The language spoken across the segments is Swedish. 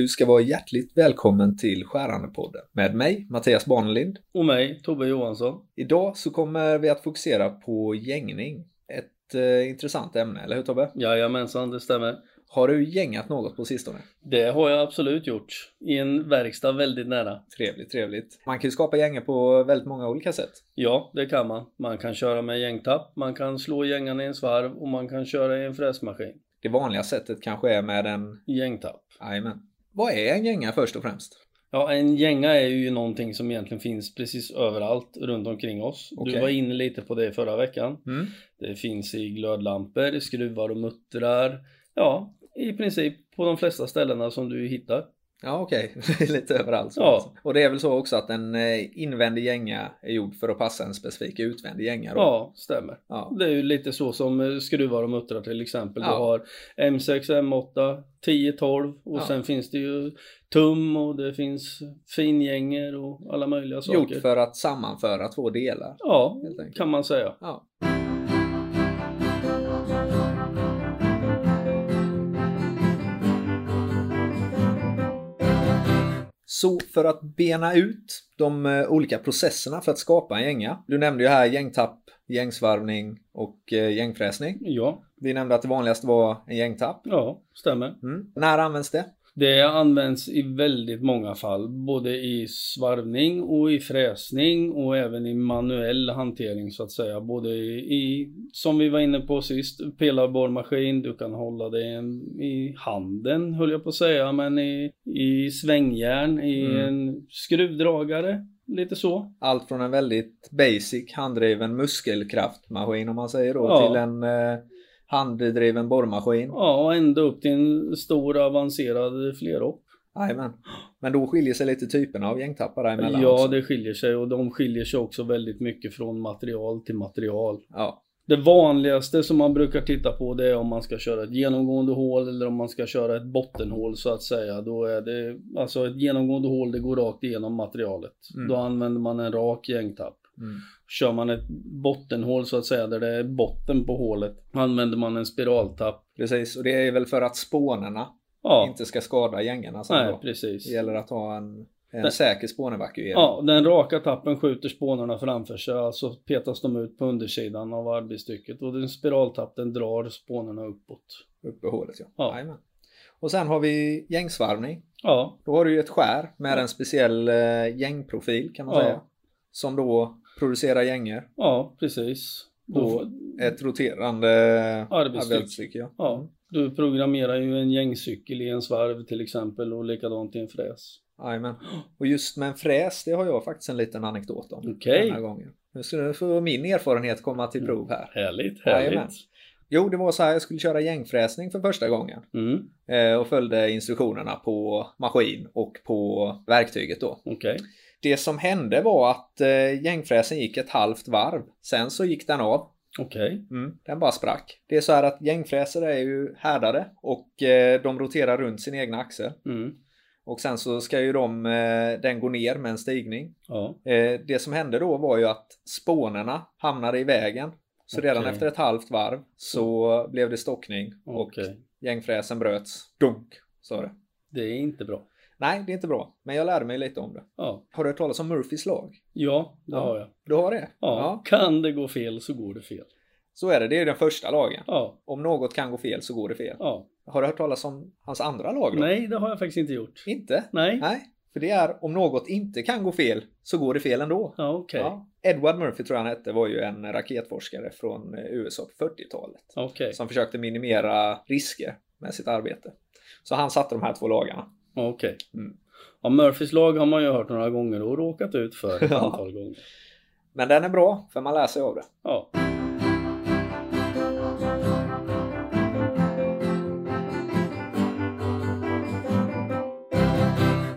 Du ska vara hjärtligt välkommen till Skärandepodden med mig, Mattias Barnelind. Och mig, Tobbe Johansson. Idag så kommer vi att fokusera på gängning. Ett eh, intressant ämne, eller hur Tobbe? Jajamensan, det stämmer. Har du gängat något på sistone? Det har jag absolut gjort. I en verkstad väldigt nära. Trevligt, trevligt. Man kan ju skapa gänga på väldigt många olika sätt. Ja, det kan man. Man kan köra med gängtapp, man kan slå gängan i en svarv och man kan köra i en fräsmaskin. Det vanliga sättet kanske är med en... Gängtapp. Jajamän. Vad är en gänga först och främst? Ja, en gänga är ju någonting som egentligen finns precis överallt runt omkring oss. Okej. Du var inne lite på det förra veckan. Mm. Det finns i glödlampor, skruvar och muttrar. Ja, i princip på de flesta ställena som du hittar. Ja okej, lite överallt. Ja. Och det är väl så också att en eh, invändig gänga är gjord för att passa en specifik utvändig gänga då? Ja, stämmer. Ja. Det är ju lite så som eh, skruvar och muttrar till exempel. Ja. Du har M6, M8, 10, 12 och Ja. sen finns det ju tum och det finns fingänger och alla möjliga saker. Gjort för att sammanföra två delar. Ja, kan man säga. Ja. Så för att bena ut de eh, olika processerna för att skapa en gänga. Du nämnde ju här gängtapp, gängsvarvning och eh, gängfräsning. Ja, Vi nämnde att det vanligaste var en gängtapp. ja, stämmer. Mm. När används det? Det används i väldigt många fall, både i svarvning och i fräsning och även i manuell hantering så att säga. Både i, som vi var inne på sist, pelarborrmaskin, du kan hålla det i- i handen höll jag på att säga, men i, i svängjärn, i Mm. en skruvdragare, lite så. Allt från en väldigt basic handdriven muskelkraftmaskin om man säger då Ja. till en eh, handdriven borrmaskin. Ja, ända upp till en stor avancerad flerhopp. Jajamän. Men då skiljer sig lite typerna av gängtappar däremellan Ja, också. det skiljer sig och de skiljer sig också väldigt mycket från material till material. Ja. Det vanligaste som man brukar titta på det är om man ska köra ett genomgående hål eller om man ska köra ett bottenhål så att säga. Då är det alltså ett genomgående hål det går rakt igenom materialet. Mm. Då använder man en rak gängtapp. Mm. Kör man ett bottenhål så att säga där det är botten på hålet använder man en spiraltapp. Precis, och det är väl för att spånerna Ja, inte ska skada gängarna sen nej då. precis. Det gäller att ha en, en Den- säker spånevakuering. Ja, den raka tappen skjuter spånarna framför sig, alltså petas de ut på undersidan av arbetsstycket och den spiraltappen drar spånarna uppåt. Uppe i hålet ja. Ja. Och sen har vi gängsvarvning. Ja, Då har du ju ett skär med en speciell eh, gängprofil kan man Ja. säga. Som då producerar gängor. ja precis. Då, Ett roterande arbetsstycke. Ja. ja, du programmerar ju en gängcykel i en svarv till exempel och likadant i en fräs. Jajamän. Och just med en fräs, det har jag faktiskt en liten anekdot om. Okej. Den här gången. Nu ska du få min erfarenhet komma till prov här. Härligt, Jajamän. härligt. Jo, det var så här, jag skulle köra gängfräsning för första gången. Mm, Eh, och följde instruktionerna på maskin och på verktyget då. okej. Det som hände var att eh, gängfräsen gick ett halvt varv. Sen så gick den av. Okej. Mm, den bara sprack. Det är så här att gängfräser är ju härdade och eh, de roterar runt sin egna axel. Mm, Och sen så ska ju de, eh, den gå ner med en stigning. ja, Eh, det som hände då var ju att spånerna hamnade i vägen. Så redan Okej. efter ett halvt varv så blev det stockning och okej. gängfräsen bröts. Dunk, sa det. Det är inte bra. Nej, det är inte bra. Men jag lärde mig lite om det. Ja, Har du hört talas om Murphys lag? ja det Ja. har jag. Du har det? Ja. kan det gå fel så går det fel. Så är det. Det är den första lagen. Ja, Om något kan gå fel så går det fel. ja. Har du hört talas om hans andra lag då? Nej, det har jag faktiskt inte gjort. Inte? Nej. Nej. För det är om något inte kan gå fel så går det fel ändå. Ja, okej. Ja. Edward Murphy tror jag han hette var ju en raketforskare från eh, USA på 40-talet. Okej. Som försökte minimera risker med sitt arbete. Så han satte de här två lagarna. Okej. Mm. Ja, Murphys lag har man ju hört några gånger och råkat ut för ett antal gånger. Men den är bra för man lär sig av det. Ja.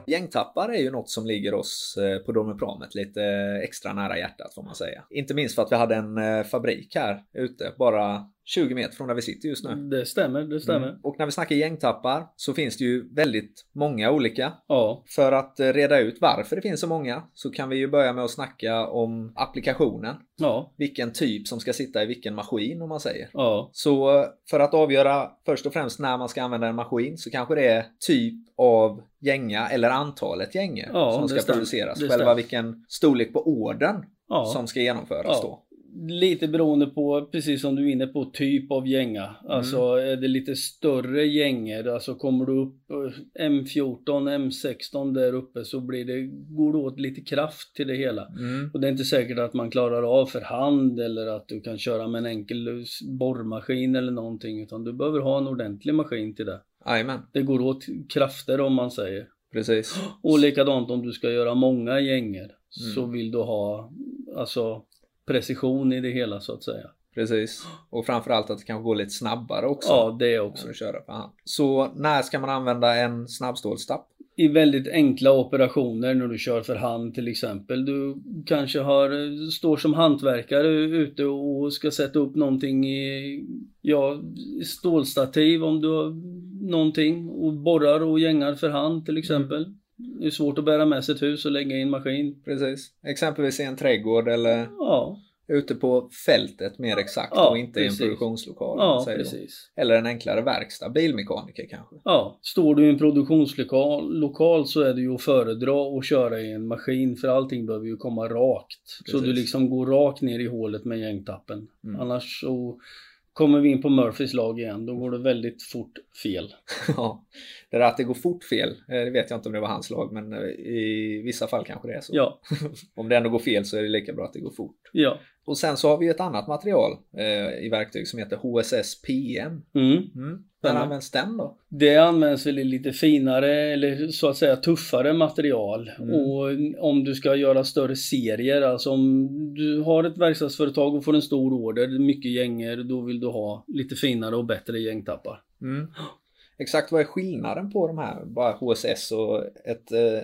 Gängtappar är ju något som ligger oss eh, på Domepramet lite extra nära hjärtat får man säga. Inte minst för att vi hade en eh, fabrik här ute bara 20 meter från där vi sitter just nu. Det stämmer, det stämmer. Mm. Och när vi snackar gängtappar så finns det ju väldigt många olika. Ja. För att eh, reda ut varför det finns så många så kan vi ju börja med att snacka om applikationen. Ja. Vilken typ som ska sitta i vilken maskin om man säger. Ja. Så eh, för att avgöra först och främst när man ska använda en maskin så kanske det är typ av gänga eller antalet gängor Ja, som ska stämmer. produceras. Själva vilken storlek på orden Ja. som ska genomföras Ja. då. Lite beroende på, precis som du är inne på, typ av gänga. Alltså är det lite större gängor, alltså kommer du upp eh, M14, M16 där uppe så blir det, går det åt lite kraft till det hela. Mm. Och det är inte säkert att man klarar av för hand eller att du kan köra med en enkel borrmaskin eller någonting utan du behöver ha en ordentlig maskin till det. Jajamän, Det går åt krafter om man säger. precis. Och likadant om du ska göra många gängor så Mm. vill du ha alltså precision i det hela så att säga. Precis. Och framförallt att det kanske går lite snabbare också. Ja, det också. du kör för hand. Så när ska man använda en snabbstålstapp? I väldigt enkla operationer när du kör för hand till exempel. Du kanske har, står som hantverkare ute och ska sätta upp någonting i ja, stålstativ om du har någonting och borrar och gängar för hand till exempel. Det är svårt att bära med sig ett hus och lägga i en maskin. Precis. Exempelvis i en trädgård eller Ja, ute på fältet mer exakt Ja, och inte i en precis. produktionslokal. ja precis. Eller en enklare verkstad, bilmekaniker kanske. Ja, står du i en produktionslokal lokal så är det ju att föredra att köra i en maskin för allting behöver ju komma rakt. Så Precis. du liksom går rakt ner i hålet med gängtappen. Mm. Annars så kommer vi in på Murphys lag igen, då går det väldigt fort fel. Ja, det där att det går fort fel, eh, det vet jag inte om det var hans lag, men eh, i vissa fall kanske det är så. Ja, Om det ändå går fel så är det lika bra att det går fort. ja. Och sen så har vi ett annat material eh, i verktyg som heter HSS PM. Mm. Mm. När används den då? Det används väl i lite finare eller så att säga tuffare material. Mm. Och om du ska göra större serier, alltså om du har ett verkstadsföretag och får en stor order, mycket gänger, då vill du ha lite finare och bättre gängtappar. Mm. Exakt vad är skillnaden på de här? Bara HSS och ett... Eh,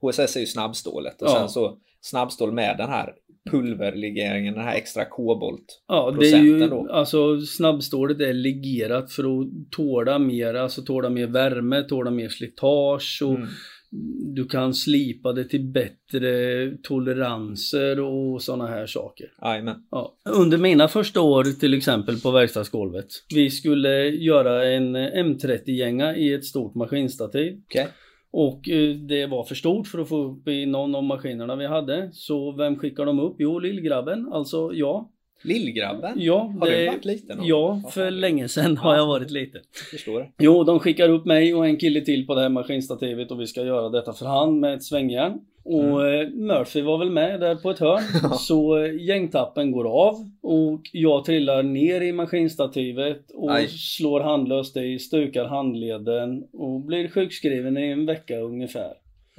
HSS är ju snabbstålet och Ja. sen så snabbstål med den här pulverlegeringen, den här extra kobolt. Ja, det är ju, då. alltså snabbstålet är legerat för att tåla mer, alltså tåla mer värme, tåla mer slitage och Mm. du kan slipa det till bättre toleranser och sådana här saker. Jajamän. Ja. Under mina första år till exempel på verkstadsgolvet. Vi skulle göra en M30-gänga i ett stort maskinstativ. Okej. Och eh, det var för stort för att få upp i någon av maskinerna vi hade. Så vem skickar de upp? Jo, lillgrabben, alltså jag. Lillgrabben? Ja, Har det- du varit liten? Ja, för länge sedan har jag varit liten. Förstår. Jo, de skickar upp mig och en kille till på det här maskinstativet och vi ska göra detta för hand med ett svängjärn. Och eh, Murphy var väl med där på ett hörn. så eh, gängtappen går av och jag trillar ner i maskinstativet och Aj. slår handlöst i, stukar handleden och blir sjukskriven i en vecka ungefär.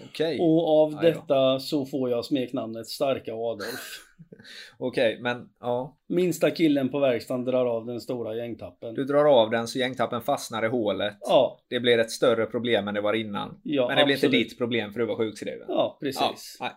Okej. Och av detta så får jag smeknamnet Starka Adolf. Okej, men ja. Minsta killen på verkstaden drar av den stora gängtappen. Du drar av den så gängtappen fastnar i hålet. Ja, Det blir ett större problem än det var innan. ja men det blir inte ditt problem för du var sjukskriven. Ja, precis. Ja, nej.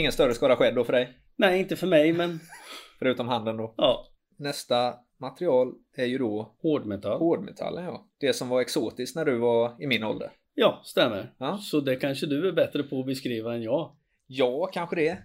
Ingen större skada skedd då för dig. Nej, inte för mig, men Förutom handen då. ja. Nästa material är ju då Hårdmetall. hårdmetallen ja. Det som var exotiskt när du var i min ålder. Ja, stämmer. Ja. Så det kanske du är bättre på att beskriva än jag. Ja, kanske det.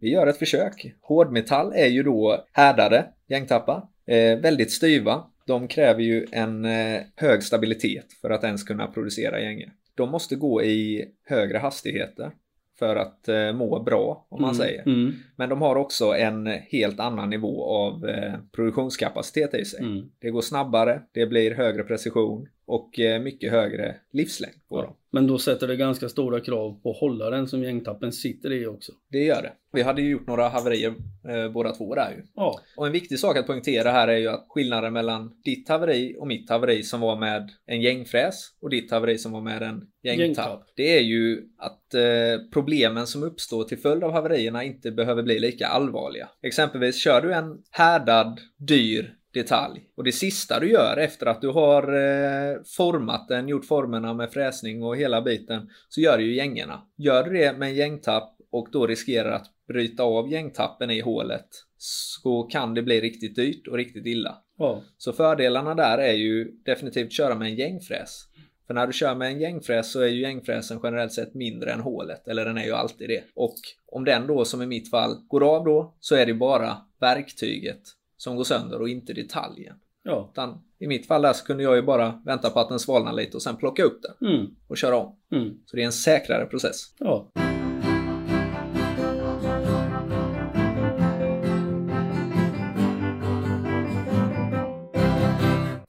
Vi gör ett försök. Hårdmetall är ju då härdade gängtappar. Eh, väldigt styva. De kräver ju en eh, hög stabilitet för att ens kunna producera gängor. De måste gå i högre hastigheter för att eh, må bra, om man Mm, säger. Mm, Men de har också en helt annan nivå av eh, produktionskapacitet i sig. mm. Det går snabbare, det blir högre precision och eh, mycket högre livslängd på dem. Ja. Men då sätter det ganska stora krav på hållaren som gängtappen sitter i också. Det gör det. Vi hade ju gjort några haverier eh, båda två där ju. Ja, Och en viktig sak att poängtera här är ju att skillnaden mellan ditt haveri och mitt haveri som var med en gängfräs och ditt haveri som var med en gängtapp. Gängtapp. Det är ju att eh, problemen som uppstår till följd av haverierna inte behöver bli lika allvarliga. Exempelvis kör du en härdad, dyr detalj och det sista du gör efter att du har eh, format den, gjort formerna med fräsning och hela biten så gör du ju gängorna. Gör du det med en gängtapp och då riskerar att bryta av gängtappen i hålet så kan det bli riktigt dyrt och riktigt illa. Ja. Så fördelarna där är ju definitivt köra med en gängfräs. För när du kör med en gängfräs så är ju gängfräsen generellt sett mindre än hålet. Eller den är ju alltid det. Och om den då som i mitt fall går av då så är det bara verktyget som går sönder och inte detaljen. Ja. Utan i mitt fall där så kunde jag ju bara vänta på att den svalnar lite och sen plocka upp den Mm. och köra om. Mm. Så det är en säkrare process. Ja.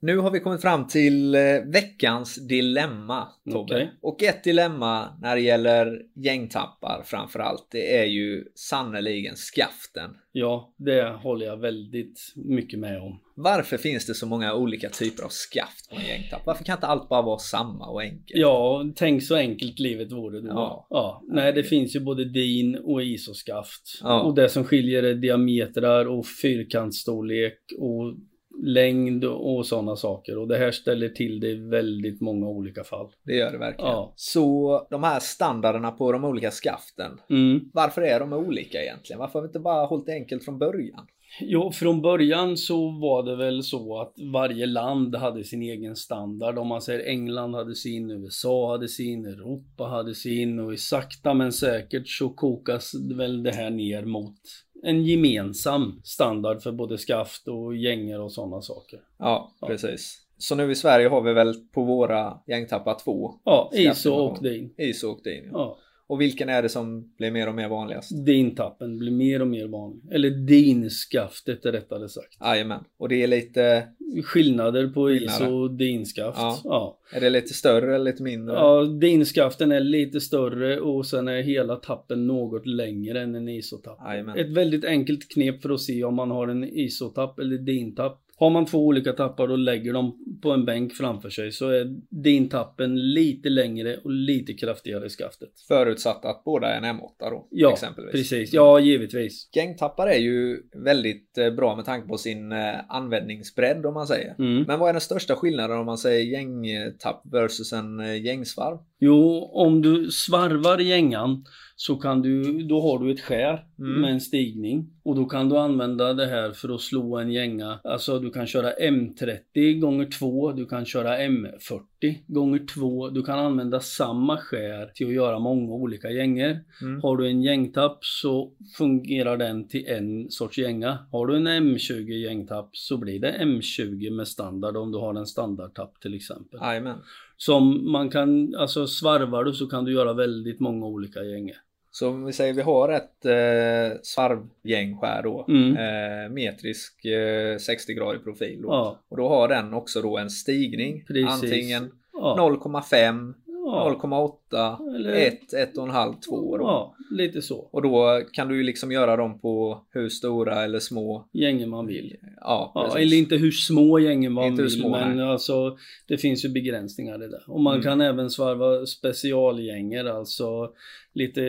Nu har vi kommit fram till eh, veckans dilemma Tobbe. Okej. Och ett dilemma när det gäller gängtappar framförallt det är ju sannoliken skaften. Ja, det håller jag väldigt mycket med om. Varför finns det så många olika typer av skaft på en gängtapp? Varför kan inte allt bara vara samma och enkelt? Ja, tänk så enkelt livet vore då. Ja. ja. Nej, det finns ju både din och isoskaft. Ja. Och det som skiljer är diametrar och fyrkantsstorlek och längd och sådana saker. Och det här ställer till det i väldigt många olika fall. Det gör det verkligen. Ja. Så de här standarderna på de olika skaften. Mm. Varför är de olika egentligen? Varför har vi inte bara hållit det enkelt från början? Jo, från början så var det väl så att varje land hade sin egen standard. Om man säger England hade sin, USA hade sin, Europa hade sin och sakta men säkert så kokas väl det här ner mot en gemensam standard för både skaft och gänger och sådana saker. Ja, Ja. precis. Så nu i Sverige har vi väl på våra gängtappar två. Ja, ISO och DIN. ISO och DIN. Ja. Ja, Och vilken är det som blir mer och mer vanligast? DIN-tappen blir mer och mer vanlig. Eller DIN-skaftet är rättare sagt. Jajamän. Och det är lite, Skillnader på Skillnader. ISO och DIN-skaft. Ja. ja. är det lite större eller lite mindre? Ja, dinskaften är lite större och sen är hela tappen något längre än en isotapp. Jajamän. Ett väldigt enkelt knep för att se om man har en isotapp eller dintapp. Har man två olika tappar och lägger dem på en bänk framför sig så är dintappen lite längre och lite kraftigare i skaftet. Förutsatt att båda är en M8 då, Ja, exempelvis. precis. Ja, givetvis. Gängtappar är ju väldigt eh, bra med tanke på sin eh, användningsbredd om man säger. Mm. Men vad är den största skillnaden om man säger gängtapp versus en eh, gängsvarv? Jo, om du svarvar gängan så kan du, då har du ett skär Mm. med en stigning. Och då kan du använda det här för att slå en gänga. Alltså du kan köra M30 gånger 2, du kan köra M40 gånger 2. Du kan använda samma skär till att göra många olika gänger. Mm. Har du en gängtapp så fungerar den till en sorts gänga. Har du en M20 gängtapp så blir det M20 med standard om du har en standardtapp till exempel. Jajamän. Som man kan, alltså svarvar du så kan du göra väldigt många olika gänger. Så om vi säger vi har ett eh, svarvgängskär då. Mm. Eh, metrisk eh, 60 gradig profil då. Ja. Och då har den också då en stigning. Precis. Antingen Ja. 0,5, ja. 0,8, Eller- 1, 1,5, 2 då. Ja, lite så. Och då kan du ju liksom göra dem på hur stora eller små. Gänger man vill. Ja, Ja, eller inte hur små gänger man Inte vill, små, men nej. alltså det finns ju begränsningar i det. Och man Mm. kan även svarva specialgänger, alltså lite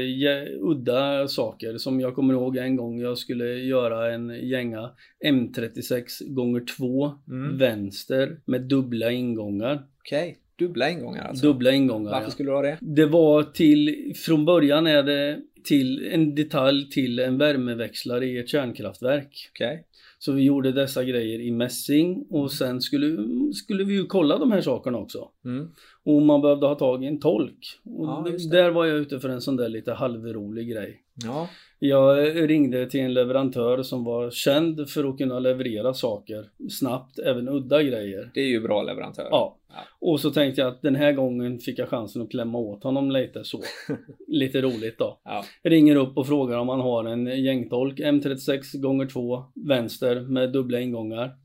udda saker. Som jag kommer ihåg en gång jag skulle göra en gänga M36 gånger 2 Mm. vänster med dubbla ingångar. Okej, dubbla ingångar alltså. Dubbla ingångar. Varför ja. skulle du ha det? Det var till, från början är det till en detalj till en värmeväxlare i ett kärnkraftverk. Okej. Så vi gjorde dessa grejer i mässing och sen skulle, skulle vi ju kolla de här sakerna också. Mm. Och man behövde ha tag i en tolk. Och Ja, där var jag ute för en sån där lite halvrolig grej. Ja. Jag ringde till en leverantör som var känd för att kunna leverera saker snabbt, även udda grejer. Det är ju bra leverantör. Ja. Ja. Och så tänkte jag att den här gången fick jag chansen att klämma åt honom lite så. lite roligt då. Ja. Ringer upp och frågar om han har en gängtolk M36 gånger 2 vänster med dubbla ingångar.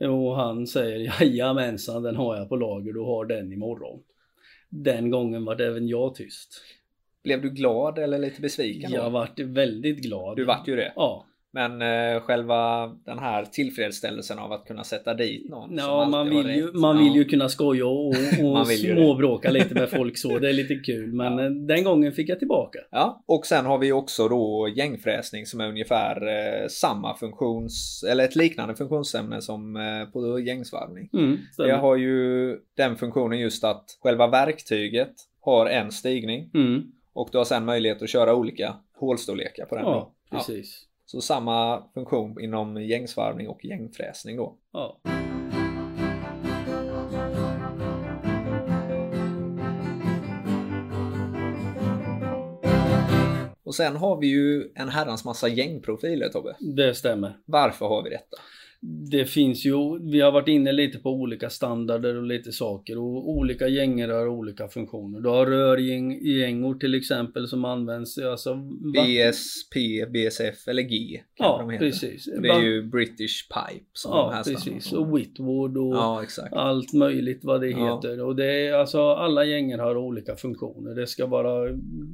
Och han säger jajamensan den har jag på lager, du har den imorgon. Den gången var även jag tyst. Blev du glad eller lite besviken då? Jag vart väldigt glad. Du vart ju det. Ja. Men eh, själva den här tillfredsställelsen av att kunna sätta dit någon Ja, man vill, ju, man Ja. vill ju kunna skoja och, och småbråka lite med folk så. Det är lite kul. Men Ja. eh, den gången fick jag tillbaka. Ja, och sen har vi också då gängfräsning som är ungefär eh, samma funktions, eller ett liknande funktionsämne som eh, på gängsvarvning. Mm. Det har ju den funktionen just att själva verktyget har en stigning mm, och du har sen möjlighet att köra olika hålstorlekar på den. ja, då. precis. Så samma funktion inom gängsvarvning och gängfräsning då. Ja. Och sen har vi ju en herrans massa gängprofiler Tobbe. Det stämmer. Varför har vi detta? Det finns ju, vi har varit inne lite på olika standarder och lite saker och olika gängor har olika funktioner. Du har rörgängor till exempel som används, alltså BSP, BSF eller G. Ja, de heter. precis. Det är ju British Pipe som de Ja, här precis. Och Whitwood och Ja, allt möjligt vad det Ja. heter. Och det är alltså alla gängor har olika funktioner. Det ska vara,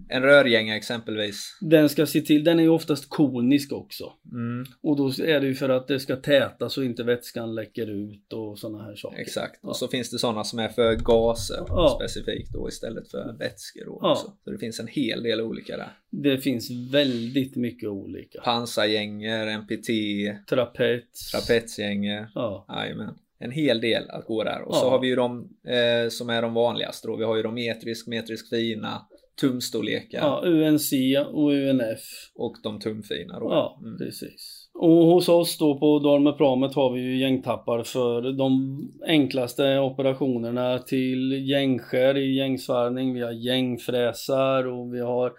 En rörgänga exempelvis. den ska se till, den är ju oftast konisk också. Mm, Och då är det ju för att det ska täta så inte vätskan läcker ut och sådana här saker. exakt. Ja. Och så finns det sådana som är för gaser Ja. specifikt då istället för vätskor då Ja. också. Så det finns en hel del olika där. Det finns väldigt mycket olika. Pansargänger, NPT, Trapets. trapetsgänger. Ja. Jajamän. En hel del att gå där. Och så har vi ju de eh, som är de vanligaste då. Vi har ju de metrisk, metrisk fina, tumstorlekar ja, UNC och UNF. och de tumfina då. Ja, Mm. precis. Och hos oss då på Dalmepramet har vi ju gängtappar för de enklaste operationerna till gängskär i gängsvarvning. Vi har gängfräsar och vi har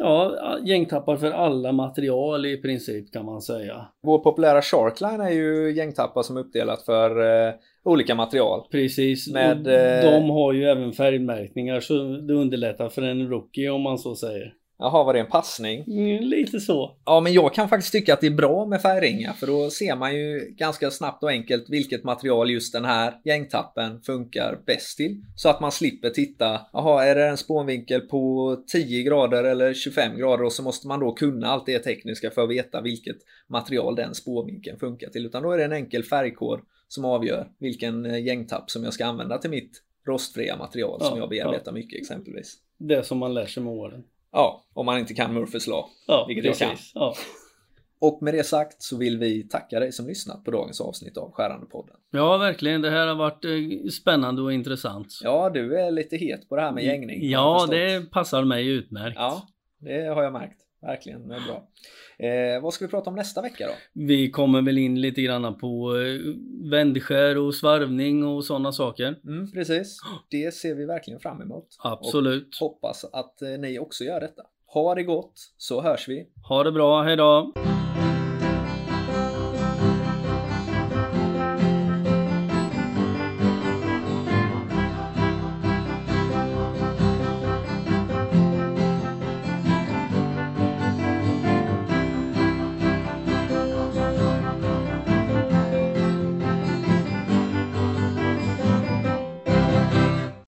ja, gängtappar för alla material i princip kan man säga. Vår populära Sharkline är ju gängtappar som är uppdelat för eh, olika material. Precis, Med, och eh, de har ju även färgmärkningar så det underlättar för en rookie om man så säger. Jaha, var det en passning? Mm, lite så. Ja, men jag kan faktiskt tycka att det är bra med färgringar för då ser man ju ganska snabbt och enkelt vilket material just den här gängtappen funkar bäst till. Så att man slipper titta, jaha, är det en spånvinkel på 10 grader eller 25 grader och så måste man då kunna allt det tekniska för att veta vilket material den spånvinkeln funkar till. Utan då är det en enkel färgkod som avgör vilken eh, gängtapp som jag ska använda till mitt rostfria material Ja, som jag bearbetar mycket exempelvis. Det som man lär sig med åren. Ja, om man inte kan Murphys Law. Ja, Vilket jag kan. precis. Ja. Och med det sagt så vill vi tacka dig som lyssnat på dagens avsnitt av Skärande-podden. ja, verkligen. Det här har varit eh, spännande och intressant. Ja, du är lite het på det här med gängning. Ja, det passar mig utmärkt. Ja, det har jag märkt. Verkligen, det är bra. Eh, vad ska vi prata om nästa vecka då? Vi kommer väl in lite grann på eh, vändskär och svarvning och sådana saker. Mm, precis. Det ser vi verkligen fram emot. Absolut. Och hoppas att eh, ni också gör detta. Ha det gott, så hörs vi. Ha det bra, hejdå!